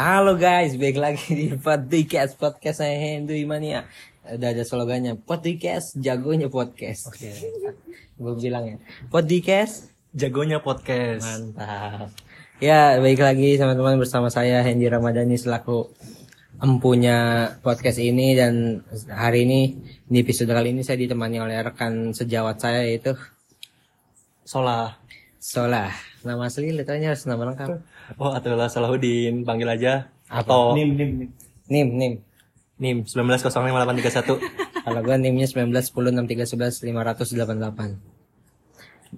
Halo guys, balik lagi di podcast podcast saya Hendu Imania. Udah ada slogannya podcast jagonya podcast. Oke. Gue bilang ya podcast Jagonya podcast. mantap. Ya baik lagi teman-teman bersama saya Hendy Ramadhani selaku empunya podcast ini dan hari ini di episode kali ini saya ditemani oleh rekan sejawat saya yaitu Solah. Solah. Nama asli letanya harus nama lengkap. Oh, adalah Salahuddin. Panggil aja. Atau Nim, nim, nim. Nim, nim. NIM 19055831. Kalau gue nimnya 19106311 588.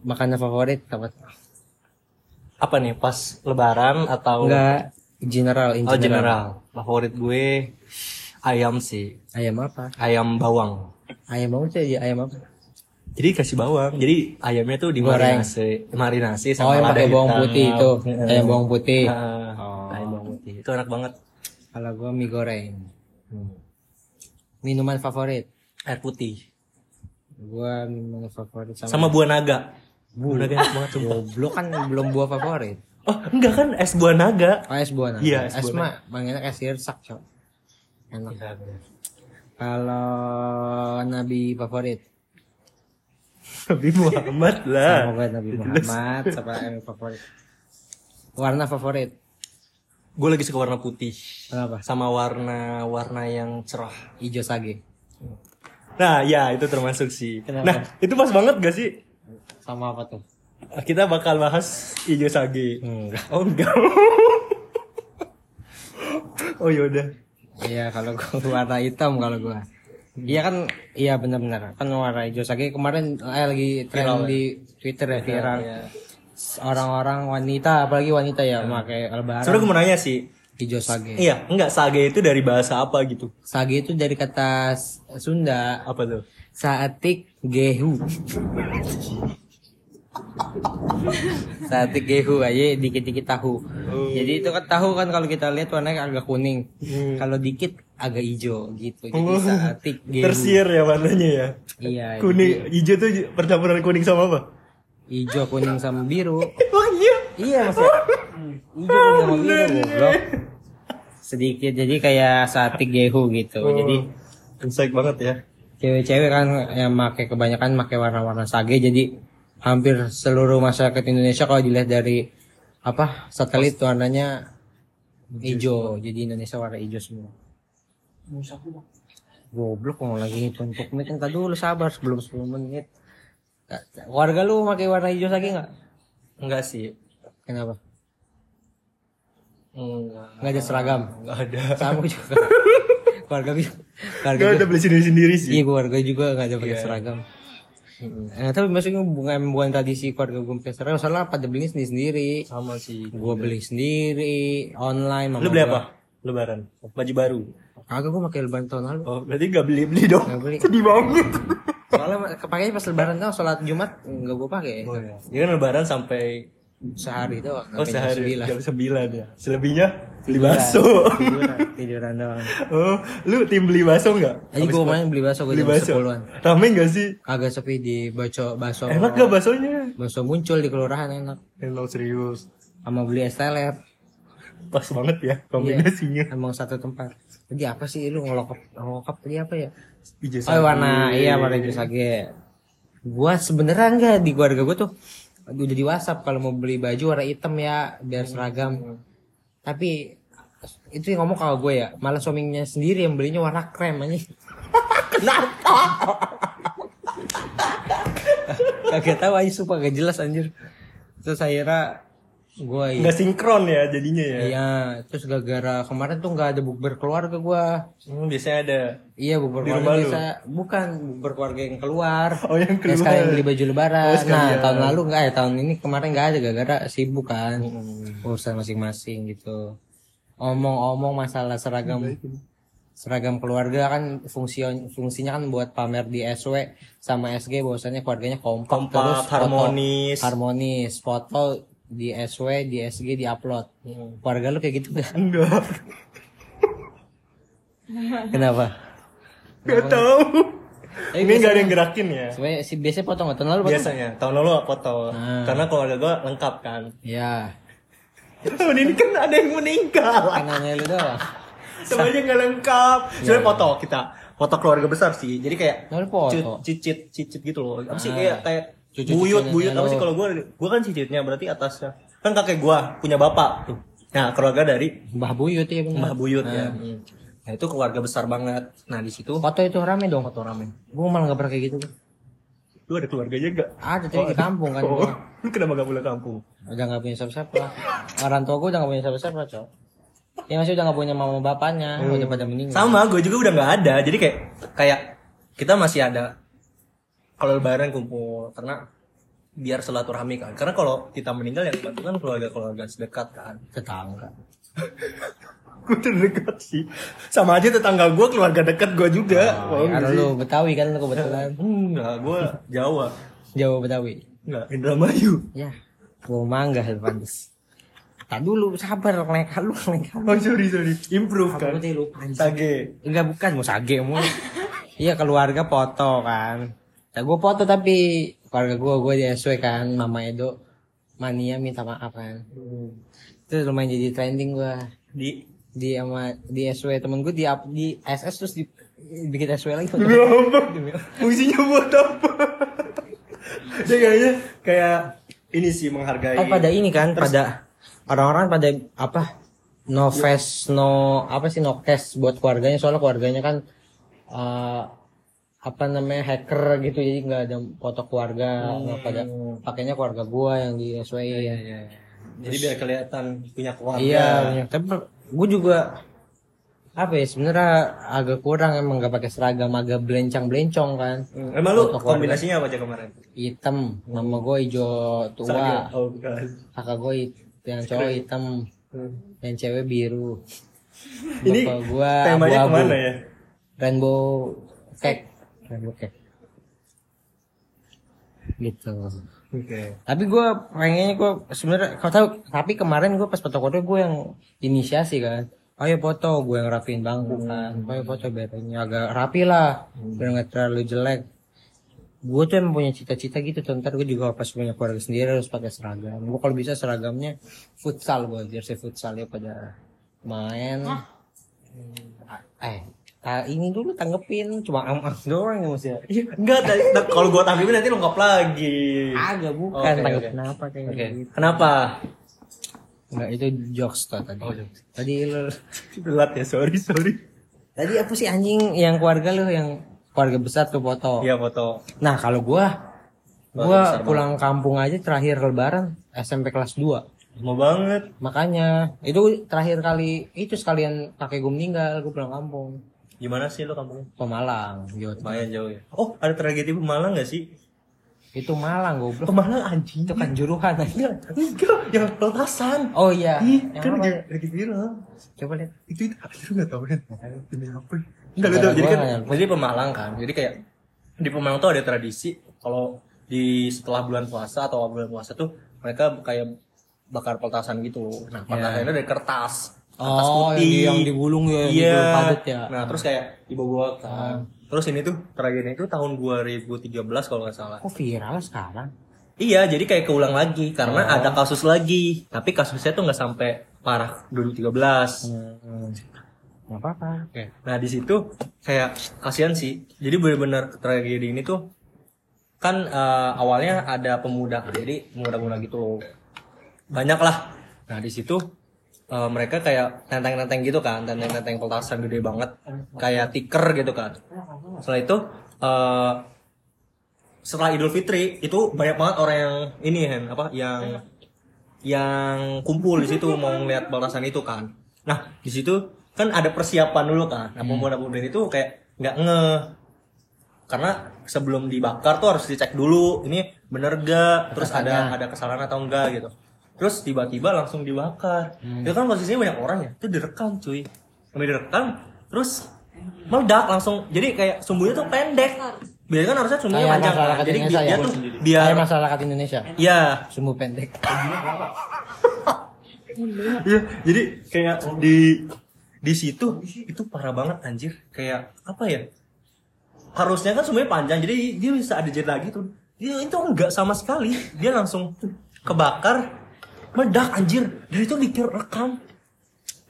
Makanan favorit apa? Apa nih? Pas lebaran atau Enggak general, in Oh, general. general. Favorit gue ayam sih. Ayam apa? Ayam bawang. Ayam apa sih? Ayam apa? Jadi kasih bawang. Jadi ayamnya tuh dimarinasi, marinasi Oh, sama yang lada pakai bawang hitam. putih itu. Ayam bawang putih. Heeh. Oh. Ayam bawang putih. Itu enak banget. Kalau gue mie goreng. Minuman favorit? Air putih. Gue minuman favorit sama, Sama buah naga. Buah naga enak banget sumpah. goblok kan belum buah favorit. Oh, enggak kan es buah naga. Oh, es buah naga. Iya, es es mah bang enak es sirsak, Cok. Enak. Bener. Kalau nabi favorit? Nabi Muhammad lah. Sama Nabi Muhammad Siapa yang favorit Warna favorit Gue lagi suka warna putih. Kenapa? Sama warna-warna yang cerah. Hijau sage Nah, ya itu termasuk sih. Kenapa? Nah, itu pas banget gak sih? Sama apa tuh? Kita bakal bahas hijau sage. Enggak Oh enggak. oh yaudah. Iya kalau gue warna hitam kalau gue Iya kan Iya benar-benar Kan warna hijau sage Kemarin eh, lagi tren Viral ya? di Twitter ya viral Iya. Orang-orang wanita Apalagi wanita ya Pakai lebaran Sebenernya gue mau nanya sih. Hijau sage Iya, enggak sage itu dari bahasa apa gitu? Sage itu dari kata Sunda Apa tuh? Saatik gehu Saatik gehu aja dikit-dikit tahu. Jadi itu kan tahu kan kalau kita lihat warnanya agak kuning. Kalau dikit agak hijau gitu. Jadi saatik gehu. Tersier ya warnanya ya. Iya. Kuning, hijau tuh percampuran kuning sama apa? Hijau kuning sama biru. Oh iya. Iya maksudnya. Hijau kuning sama biru goblok. Sedikit jadi kayak saatik gehu gitu. Jadi Insight banget ya. cewek-cewek kan yang pakai kebanyakan pakai warna-warna sage jadi hampir seluruh masyarakat Indonesia kalau dilihat dari apa satelit warnanya hijau jadi Indonesia warna hijau semua. Goblok mau lagi hitung untuk menit. Kan dulu sabar sebelum 10 menit. Warga lu pakai warna hijau sage nggak Enggak sih. kenapa? Enggak. nggak ada seragam? Enggak ada. sama juga. Keluarga gue keluarga Enggak gue ada beli sendiri-sendiri sih. Iya keluarga juga gak ada pakai seragam. Eh, tapi maksudnya bukan bukan tradisi keluarga gue seragam, soalnya pada beli sendiri sendiri. Sama sih. Gue beli sendiri online. Lu beli apa? Lebaran. Baju baru. Kagak gue pakai lebaran tahun lalu. Oh, berarti gak beli-beli dong. Gak beli. Sedih banget. Soalnya kepakainya pas lebaran tau sholat Jumat nggak gue pakai. Oh iya. Dia kan lebaran sampai Sehari doang. oh sampai jam sehari sembilan. jam 9 ya. Selebihnya beli bakso. Tiduran, tiduran doang. oh, lu tim beli bakso enggak? Jadi gue main beli bakso gue Beli jam bakso. Rame enggak sih? Kagak sepi di baco bakso. Enak gak baksonya? Bakso muncul di kelurahan enak. Emang serius. Sama beli es teler. Pas banget ya kombinasinya. Emang satu tempat. Jadi apa sih lu ngelokap ngelokap tadi apa ya? Hijau Oh warna iya warna hijau sage. Gua sebenarnya enggak di keluarga gua tuh udah di WhatsApp kalau mau beli baju warna hitam ya biar seragam. Tapi itu yang ngomong kalau gue ya, malah suaminya sendiri yang belinya warna krem aja. Kenapa? Kagak tahu aja sumpah gak jelas anjir. Terus akhirnya gue Enggak sinkron ya jadinya ya. Iya, terus gara-gara kemarin tuh nggak ada bukber keluarga gua. Hmm, biasanya ada. Iya, bukber keluarga rumah lu? biasa. Bukan bukber keluarga yang keluar. Oh, yang Ya, keluar. sekalian beli baju lebaran. Oh, nah, sekalian. tahun lalu nggak ya, tahun ini kemarin nggak ada gara-gara sibuk kan. Hmm. Urusan masing-masing gitu. Omong-omong masalah seragam seragam keluarga kan fungsi fungsinya kan buat pamer di SW sama SG bahwasannya keluarganya kompak, Kompak, terus foto- harmonis. harmonis foto di SW di SG di upload keluarga lu kayak gitu gak? Enggak. kenapa Gak tahu. Tapi Ini gak ada yang gerakin ya. Sebenarnya si biasanya potong tahun lalu potong Biasanya tahun lalu foto. Ah. Karena keluarga gua lengkap kan. ya tahun ini kan ada yang meninggal Kan nanya lu doang. semuanya nggak lengkap sebenarnya foto kita foto keluarga besar sih jadi kayak foto. cicit cicit gitu loh apa sih Ah. kayak kayak Cucu-cucunya buyut buyut apa lo. sih kalau gue gue kan cicitnya berarti atasnya kan kakek gue punya bapak tuh nah keluarga dari Mbah Buyut ya bener. mbah buyut ya. Hmm. nah itu keluarga besar banget nah di situ Foto itu rame dong. foto rame Gue malah gak pernah kayak gitu. lu ada keluarganya gak Ada tapi di kampung kan. oh, gua. lu kenapa gak pulang kampung Udah gak punya siapa-siapa. Orang tua gue udah gak punya siapa-siapa, cok. Ya masih udah gak punya mama bapaknya, udah pada meninggal. sama gue juga udah nggak ada jadi kayak kayak kita masih ada kalau lebaran kumpul karena biar silaturahmi kan karena kalau kita meninggal yang bantu kan keluarga keluarga sedekat kan Tetangga. gue terdekat sih sama aja tetangga gue keluarga dekat gue juga Oh, karena lu Betawi kan lu kebetulan. enggak gue Jawa Jawa Betawi. enggak Indramayu Ya, gua mangga pantes. Tak dulu sabar naik lu naik oh sorry sorry improve kan Aku lupa. Sage Enggak bukan mau sage mu. iya keluarga foto kan. Ya gue foto tapi keluarga gue gue di SW kan mama Edo mania minta maaf kan. Itu lumayan jadi trending gue di? Di sama di SW temen gue di di SS terus di bikin SW lagi. fungsinya buat apa? Dia kayaknya kayak ini sih menghargai. Kan pada ini kan pada orang-orang pada apa no face no apa sih no cash buat keluarganya. Soalnya keluarganya kan eh, apa namanya hacker gitu. Jadi nggak ada foto keluarga nggak pada pakainya keluarga gua yang di SWI iya jadi biar kelihatan punya keluarga. Iya banyak. tapi gue juga apa ya sebenarnya agak kurang emang nggak pakai seragam agak belencang belencong kan. Hmm, emang lu kombinasinya apa aja kemarin? Hitam mama gue hijau tua. Oh kakak gue yang cowok hitam yang cewek biru. Ini Bapak gua temanya abu-abu. ke mana ya? Rainbow cake cake gitu. Oke. Tapi gue pengennya gue sebenarnya kau tahu tapi kemarin gue pas foto kode gue yang inisiasi kan. Ayo foto gue yang rapiin bangku kan. Ayo foto biar ini agak rapi lah biar nggak terlalu jelek. Gue tuh emang punya cita-cita gitu tuh. Ntar gue juga pas punya keluarga sendiri harus pakai seragam. Gue kalau bisa seragamnya futsal gue jersey futsal ya pada main. Eh ah, ini dulu tanggepin cuma am am doang ya mas ya Iya, enggak tadi- kalau gua tampilin nanti lengkap lagi agak bukan Oke, tanggepin oke. apa kayak oke gitu kenapa Enggak, itu jokes tuh tadi. Oh, jokes. Tadi lu telat ya sorry sorry tadi apa sih anjing yang keluarga lu yang keluarga besar tuh foto. iya foto Nah, kalau gua Keluarga gua pulang kampung aja terakhir lebaran SMP kelas 2. mau banget Makanya itu terakhir kali itu sekalian kakek gue meninggal, gue pulang kampung. Gimana sih lu kampungnya? Pemalang, Jawa Tengah. lumayan jauh ya. Oh ada tragedi Pemalang gak sih? Itu Malang goblok. Pemalang anjing. Itu kan juruhan aja. enggak. Yang petasan Oh iya. Ih, Yang kan lagi, lagi viral Coba lihat. itu itu lu nggak tahu kan demi apa? Enggak lu tahu. Jadi kan jadi Pemalang kan. Jadi kayak di Pemalang tuh ada tradisi. Kalau di setelah bulan puasa atau awal bulan puasa tuh mereka kayak bakar petasan gitu. Nah petasan itu dari kertas kertas Oh, yang, di, yang digulung ya, iya padat ya. nah terus kayak dibawa kan terus ini tuh tragedi itu tahun 2013 kalau nggak salah Kok viral sekarang? Iya, jadi kayak keulang lagi karena Oh. ada kasus lagi. Tapi kasusnya tuh nggak sampai parah 2013. Hmm. Gak apa-apa. Nah di situ kayak kasihan sih. Jadi benar-benar tragedi ini tuh kan eh, awalnya ada pemuda, jadi pemuda-pemuda gitu banyak lah. Nah di situ eh, mereka kayak tenteng-tenteng gitu kan, tenteng-tenteng petasan gede banget, kayak tiker gitu kan. Setelah itu eh, setelah Idul Fitri itu banyak banget orang yang ini Hen, apa yang yang kumpul di situ mau ngeliat balasan itu kan. Nah di situ kan ada persiapan dulu kan. Nah pemuda-pemuda itu kayak nggak nge karena sebelum dibakar tuh harus dicek dulu ini bener gak terus ada ada kesalahan atau enggak gitu terus tiba-tiba langsung dibakar itu kan posisinya banyak orang ya itu direkam cuy Sampai direkam terus meledak langsung jadi kayak sumbunya tuh pendek biasanya kan harusnya sumbunya Kayak panjang masyarakat jadi Indonesia dia ya? tuh biar Kayak masyarakat Indonesia. ya Sumbu pendek. Iya, jadi kayak di di situ itu parah banget anjir. Kayak apa ya? Harusnya kan semuanya panjang, jadi dia bisa ada jeda gitu. Dia itu enggak sama sekali. Dia langsung kebakar meledak anjir. Dari itu direkam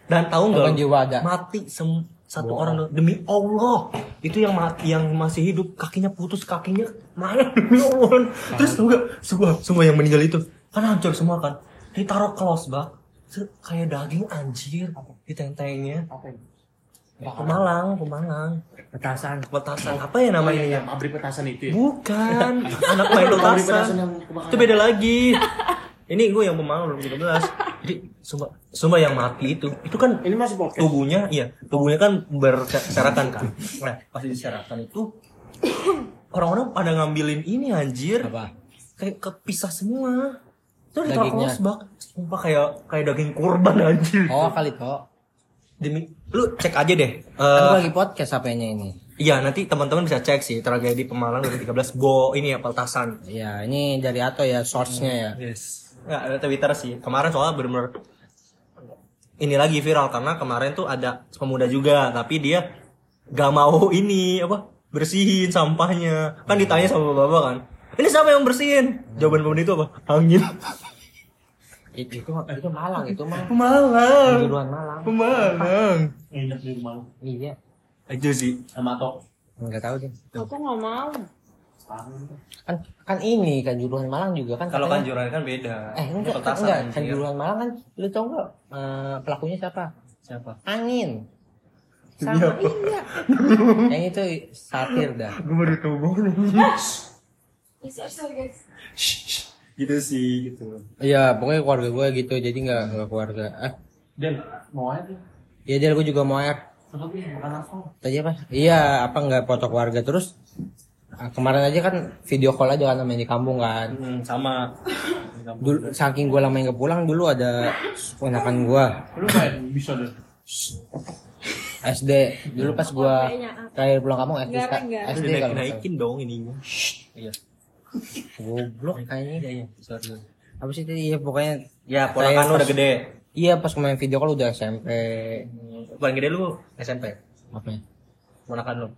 dan tahu nggak mati sem- satu orang doang. demi Allah. Itu yang mati yang masih hidup. Kakinya putus kakinya mana demi Allah. Terus nggak semua semua yang meninggal itu. Kan hancur semua kan. Ditaruh close bak kayak daging anjir. Di teng-tengnya Pemalang, Pemalang. petasan. Petasan. Apa ya namanya? Oh, iya, pabrik petasan itu ya. Bukan, anak main petasan. petasan. yang kebakaran. Itu beda lagi. Ini gue yang Pemalang 2013. Jadi sumpah, sumpah yang mati itu, itu kan Ini masih podcast. tubuhnya, iya, tubuhnya kan berserakan kan. Nah, pas diserakan itu orang-orang pada ngambilin ini anjir. apa Kayak kepisah semua. Itu ditaruh kelas bak. Sumpah kayak kayak daging kurban anjir. oh kali toh Demi lu cek aja deh. kan Eh, gua lagi podcast HP-nya ini Iya nanti teman-teman bisa cek sih tragedi Pemalang 2013 Bo ini ya peltasan. ya ini dari Ato ya source-nya ya Yes. Nggak ada Twitter sih. Kemarin soalnya bener-bener ini lagi viral karena kemarin tuh ada pemuda juga tapi dia gak mau ini apa bersihin sampahnya. Kan ditanya sama bapak kan. Ini siapa yang bersihin? Jawaban pemuda itu apa? Angin. itu itu, itu Malang itu mah Pemalang. juruan Malang Pemalang. Nginep di rumah iya Itu sih. Sama Tok. nggak tahu deh Aku nggak mau. Kan kan ini kan juruan Malang juga kan Kalau kanjuran kan beda. eh enggak kan, enggak. anjir. kan juruan Malang kan lu tau nggak eh, pelakunya siapa? Siapa? angin. Sama iya. Yang itu satir dah. Gue baru tahu Sorry, sorry guys. Gitu sih gitu. iya pokoknya keluarga gue gitu jadi nggak nggak keluarga. Eh. Dan mau aja. iya dia gue juga mau air. Tadi apa? Iya apa nggak foto keluarga terus ah, kemarin aja kan video call aja kan namanya di kampung kan Hmm, sama. dulu saking gue lama nggak pulang dulu ada ponakan gue Lu main bisa deh. SD dulu pas gue terakhir pulang kampung SD Enggak, enggak. SD kalau salah. dinaikin dong ininya. Iya. goblok kayaknya Iya, iya. Sorry. sorry. apa sih tadi ya pokoknya Ya, ponakan lu udah gede. iya pas main video call udah SMP Paling gede lu SMP. apa ya Ponakan lu.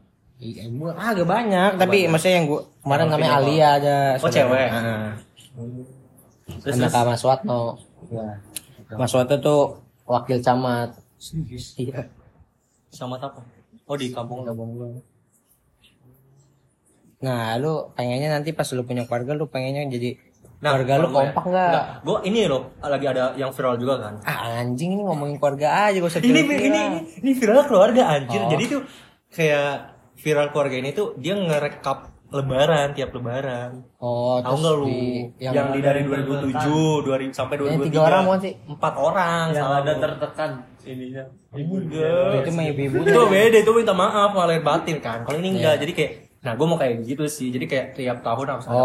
Iya, gua agak banyak, tapi maksudnya yang gua kemarin namanya Alia ada. Oh, cewek? Heeh. Terus, Anak. Mas Watno. Ya. Mas Watno tuh wakil camat. Iya, sama apa? Oh, di kampung. kampung gua. Nah, lu pengennya nanti pas lu punya keluarga lu pengennya jadi keluarga lu kompak nggak? Gue ini loh, lagi ada yang viral juga kan. Ah, anjing ini ngomongin keluarga aja gak usah Ini ini ini, ini viral keluarga anjir. Oh. Jadi tuh kayak viral keluarga ini tuh dia ngerekap lebaran tiap lebaran. Oh, Tahu nggak lu? di yang, di dari 2007, 2000 sampai 2023. Yang tiga orang bukan sih? Empat orang. Yang salah ada lu. tertekan ininya. Enggak. itu mah ibu-ibu itu beda itu minta maaf malah batin kan kalau ini enggak jadi kayak nah gue mau kayak gitu sih jadi kayak tiap tahun harus ada Oh.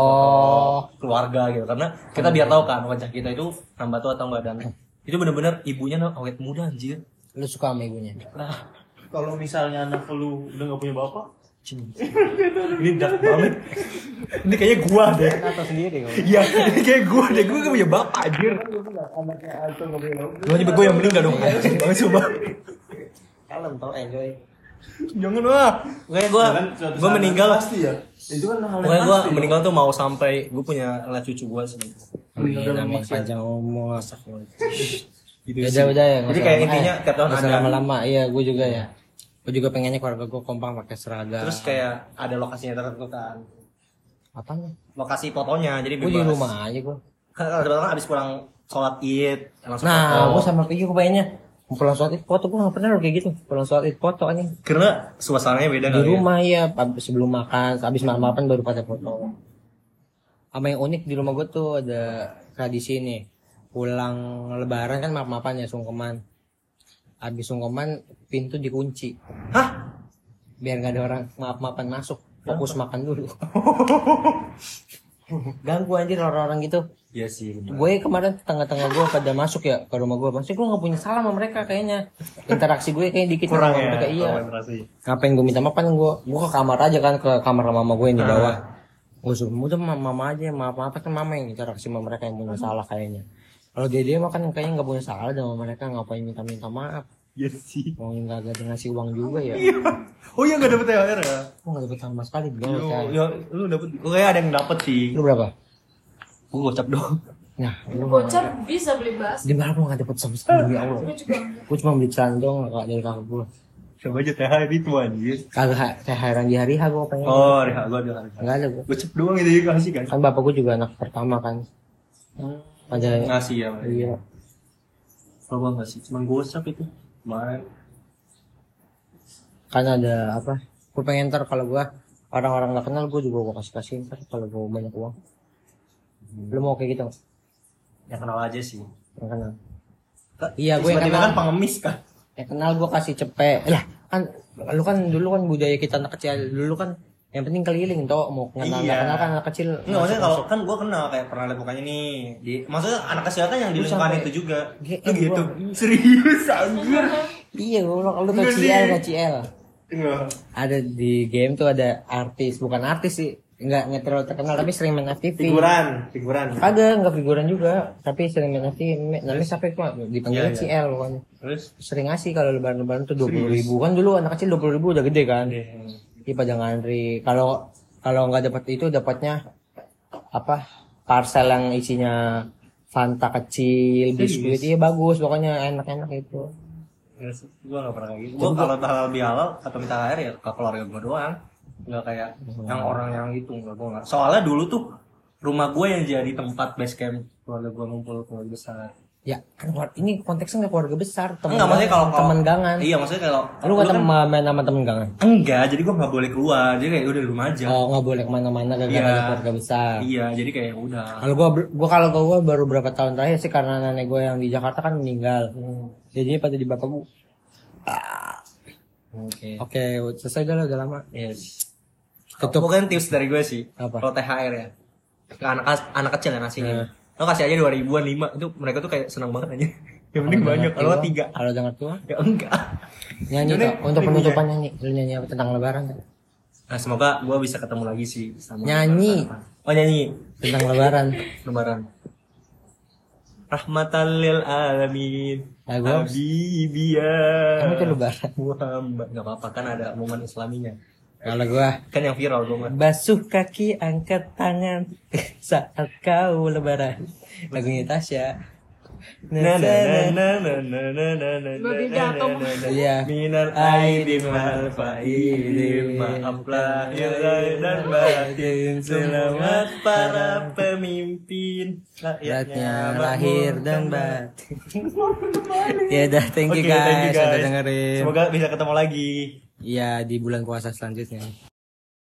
foto keluarga gitu karena kita biar tahu kan wajah kita itu nambah tua atau enggak dan itu bener-bener ibunya awet muda anjir Lu suka sama ibunya? nah Kalau misalnya anak lu udah gak punya bapak, ini dark banget ini kayaknya gua deh Atau sendiri iya ini kayak gua deh gua gak punya bapak anjir gua aja gue yang meninggal dong anjir banget coba Kalem tau enjoy. jangan wah kayak gua gua meninggal pasti ya. Itu kan hal yang gue pasti. meninggal tuh mau sampai gue punya anak cucu gue sih. Amin, amin. panjang umur. Gitu Beda sih. beda ya. Jadi kayak intinya tiap tahun nggak usah ada. lama-lama. Iya, gue juga ya. Gue juga pengennya keluarga gue kompak pakai seragam. Terus kayak ada lokasinya tertentu kan. apanya? Lokasi fotonya jadi Gue di rumah aja gue. Kan kan abis pulang sholat id langsung Nah, gue foto. sama Pigi gue pengennya pulang sholat id foto gue gak pernah loh kayak gitu. Pulang sholat id foto anjing. Karena suasananya beda Di ya. rumah ya, ab- sebelum makan, habis makan makan baru pada foto. Sama yang unik di rumah gue tuh ada tradisi nih. Pulang lebaran kan maaf-maafan ya sungkeman. Habis sungkeman pintu dikunci. Hah? biar nggak ada orang maaf-maafan masuk. Fokus makan dulu. Ganggu anjir orang-orang gitu. Iya sih. bener. gue kemarin tengah-tengah gue pada masuk ya ke rumah gue. Pasti gue nggak punya salah sama mereka kayaknya. Interaksi gue kayaknya dikit Kurang sama ya. mereka iya. ngapain gue minta maaf kan gue gue ke kamar aja kan ke kamar mama gue yang di bawah. Gue suruh udah mama, mama aja maaf maaf kan mama yang interaksi sama mereka yang punya salah kayaknya kalau dia dia mah kan kayaknya nggak punya salah sama mereka ngapain minta minta maaf Iya sih. mau nggak ada ngasih uang juga ya Oh iya nggak dapet THR ya? gue nggak dapet sama sekali gue Yo, yo, lu dapet? Gue kayak ada yang dapet sih. lu berapa Gue gocap dong. Nah, lu Gocap bisa beli bas. di mana gua nggak dapet sama sekali ya Allah. Gue Gue cuma beli celana doang kak dari kakak gue. Coba aja THR itu anjir. Kagak heran di hari H gue pengen. Oh, reha gua ada hari. Enggak ada gue. Gocap doang itu dikasih kan. Kan bapak gue juga anak pertama kan. Ada Ngasih ya. Mas. iya. Kalau gua ngasih cuma gocap itu. Kemarin. Kan ada apa? Gue pengen ntar kalau gue orang-orang nggak kenal gue juga gue kasih kasih ntar kalau gue banyak uang. Lu mau kayak gitu? Yang kenal aja sih. Yang kenal. Iya, gue yang kenal. kan pengemis kan. Yang kenal gue kasih cepet. Lah kan lu kan dulu kan budaya kita anak kecil dulu kan yang penting keliling toh mau kenal nggak Iya. kenal kan anak kecil Enggak maksudnya kalau kan gua kenal kayak pernah lihat mukanya nih. Di, maksudnya anak kecil kan yang di lingkungan itu juga. GM gitu. gua. Serius anjir. iya gue bilang lu CL Enggak. ada di game tuh ada artis bukan artis sih nggak nggak terlalu terkenal tapi sering main FTV Figuran, figuran. ada nggak figuran juga tapi sering main FTV namanya siapa itu dipanggil Iya, iya. CL pokoknya Terus sering ngasih kalau lebaran-lebaran tuh dua puluh ribu kan dulu anak kecil dua puluh ribu udah gede kan Iya pada ngantri kalau kalau nggak dapat itu dapatnya apa parcel yang isinya Fanta kecil biskuit iya bagus pokoknya enak-enak itu gua gak pernah kayak gitu. Gua kalau halal bihalal atau minta THR ya ke keluarga gua doang. Enggak kayak yang orang yang itu enggak gua enggak. Soalnya dulu tuh rumah gua yang jadi tempat base camp keluarga gua ngumpul keluarga besar. Ya kan ini konteksnya nggak keluarga besar temen Enggak maksudnya kalau kalau- temen gangan Iya, maksudnya kalau lu kan- temen main sama temen gangan enggak, jadi gua nggak boleh keluar. Jadi kayak udah di rumah aja. oh nggak boleh ke mana-mana Iya. ada keluarga besar Iya, jadi kayak udah. kalau gua gua kalau gua baru berapa tahun terakhir sih karena nenek gua yang di Jakarta kan meninggal jadinya pada di bapak gua Oke. oke selesai dah udah lama Yes. Tutup. Mungkin tips dari gue sih. Apa? Kalau THR ya. Ke anak anak kecil yang ngasihnya. Lo kasih aja dua ribuan lima itu mereka tuh kayak senang banget aja. Yang penting banyak. Kalau tiga. kalau dengar tua Ya enggak. nyanyi toh untuk penutupan nyanyi lu nyanyi apa tentang lebaran? Nah, semoga gue bisa ketemu lagi sih sama Nyanyi. Oh nyanyi. tentang lebaran Lebaran. Rahmatan lil alamin. Lagu. Kamu itu lebaran. Muhammad. Gak apa-apa kan ada momen islaminya. Kalau gua Kan yang viral gue mah. basuh kaki angkat tangan saat kau lebaran lagunya Tasya Na na na na na na na na na Babi na jatuh. na na. Iya. Minal aidin wal faidin Maaflah ya lahir dan batin Selamat para pemimpin Rakyatnya lahir dan batin ya udah thank you guys, thank you udah guys. dengerin Semoga bisa ketemu lagi Iya di bulan puasa selanjutnya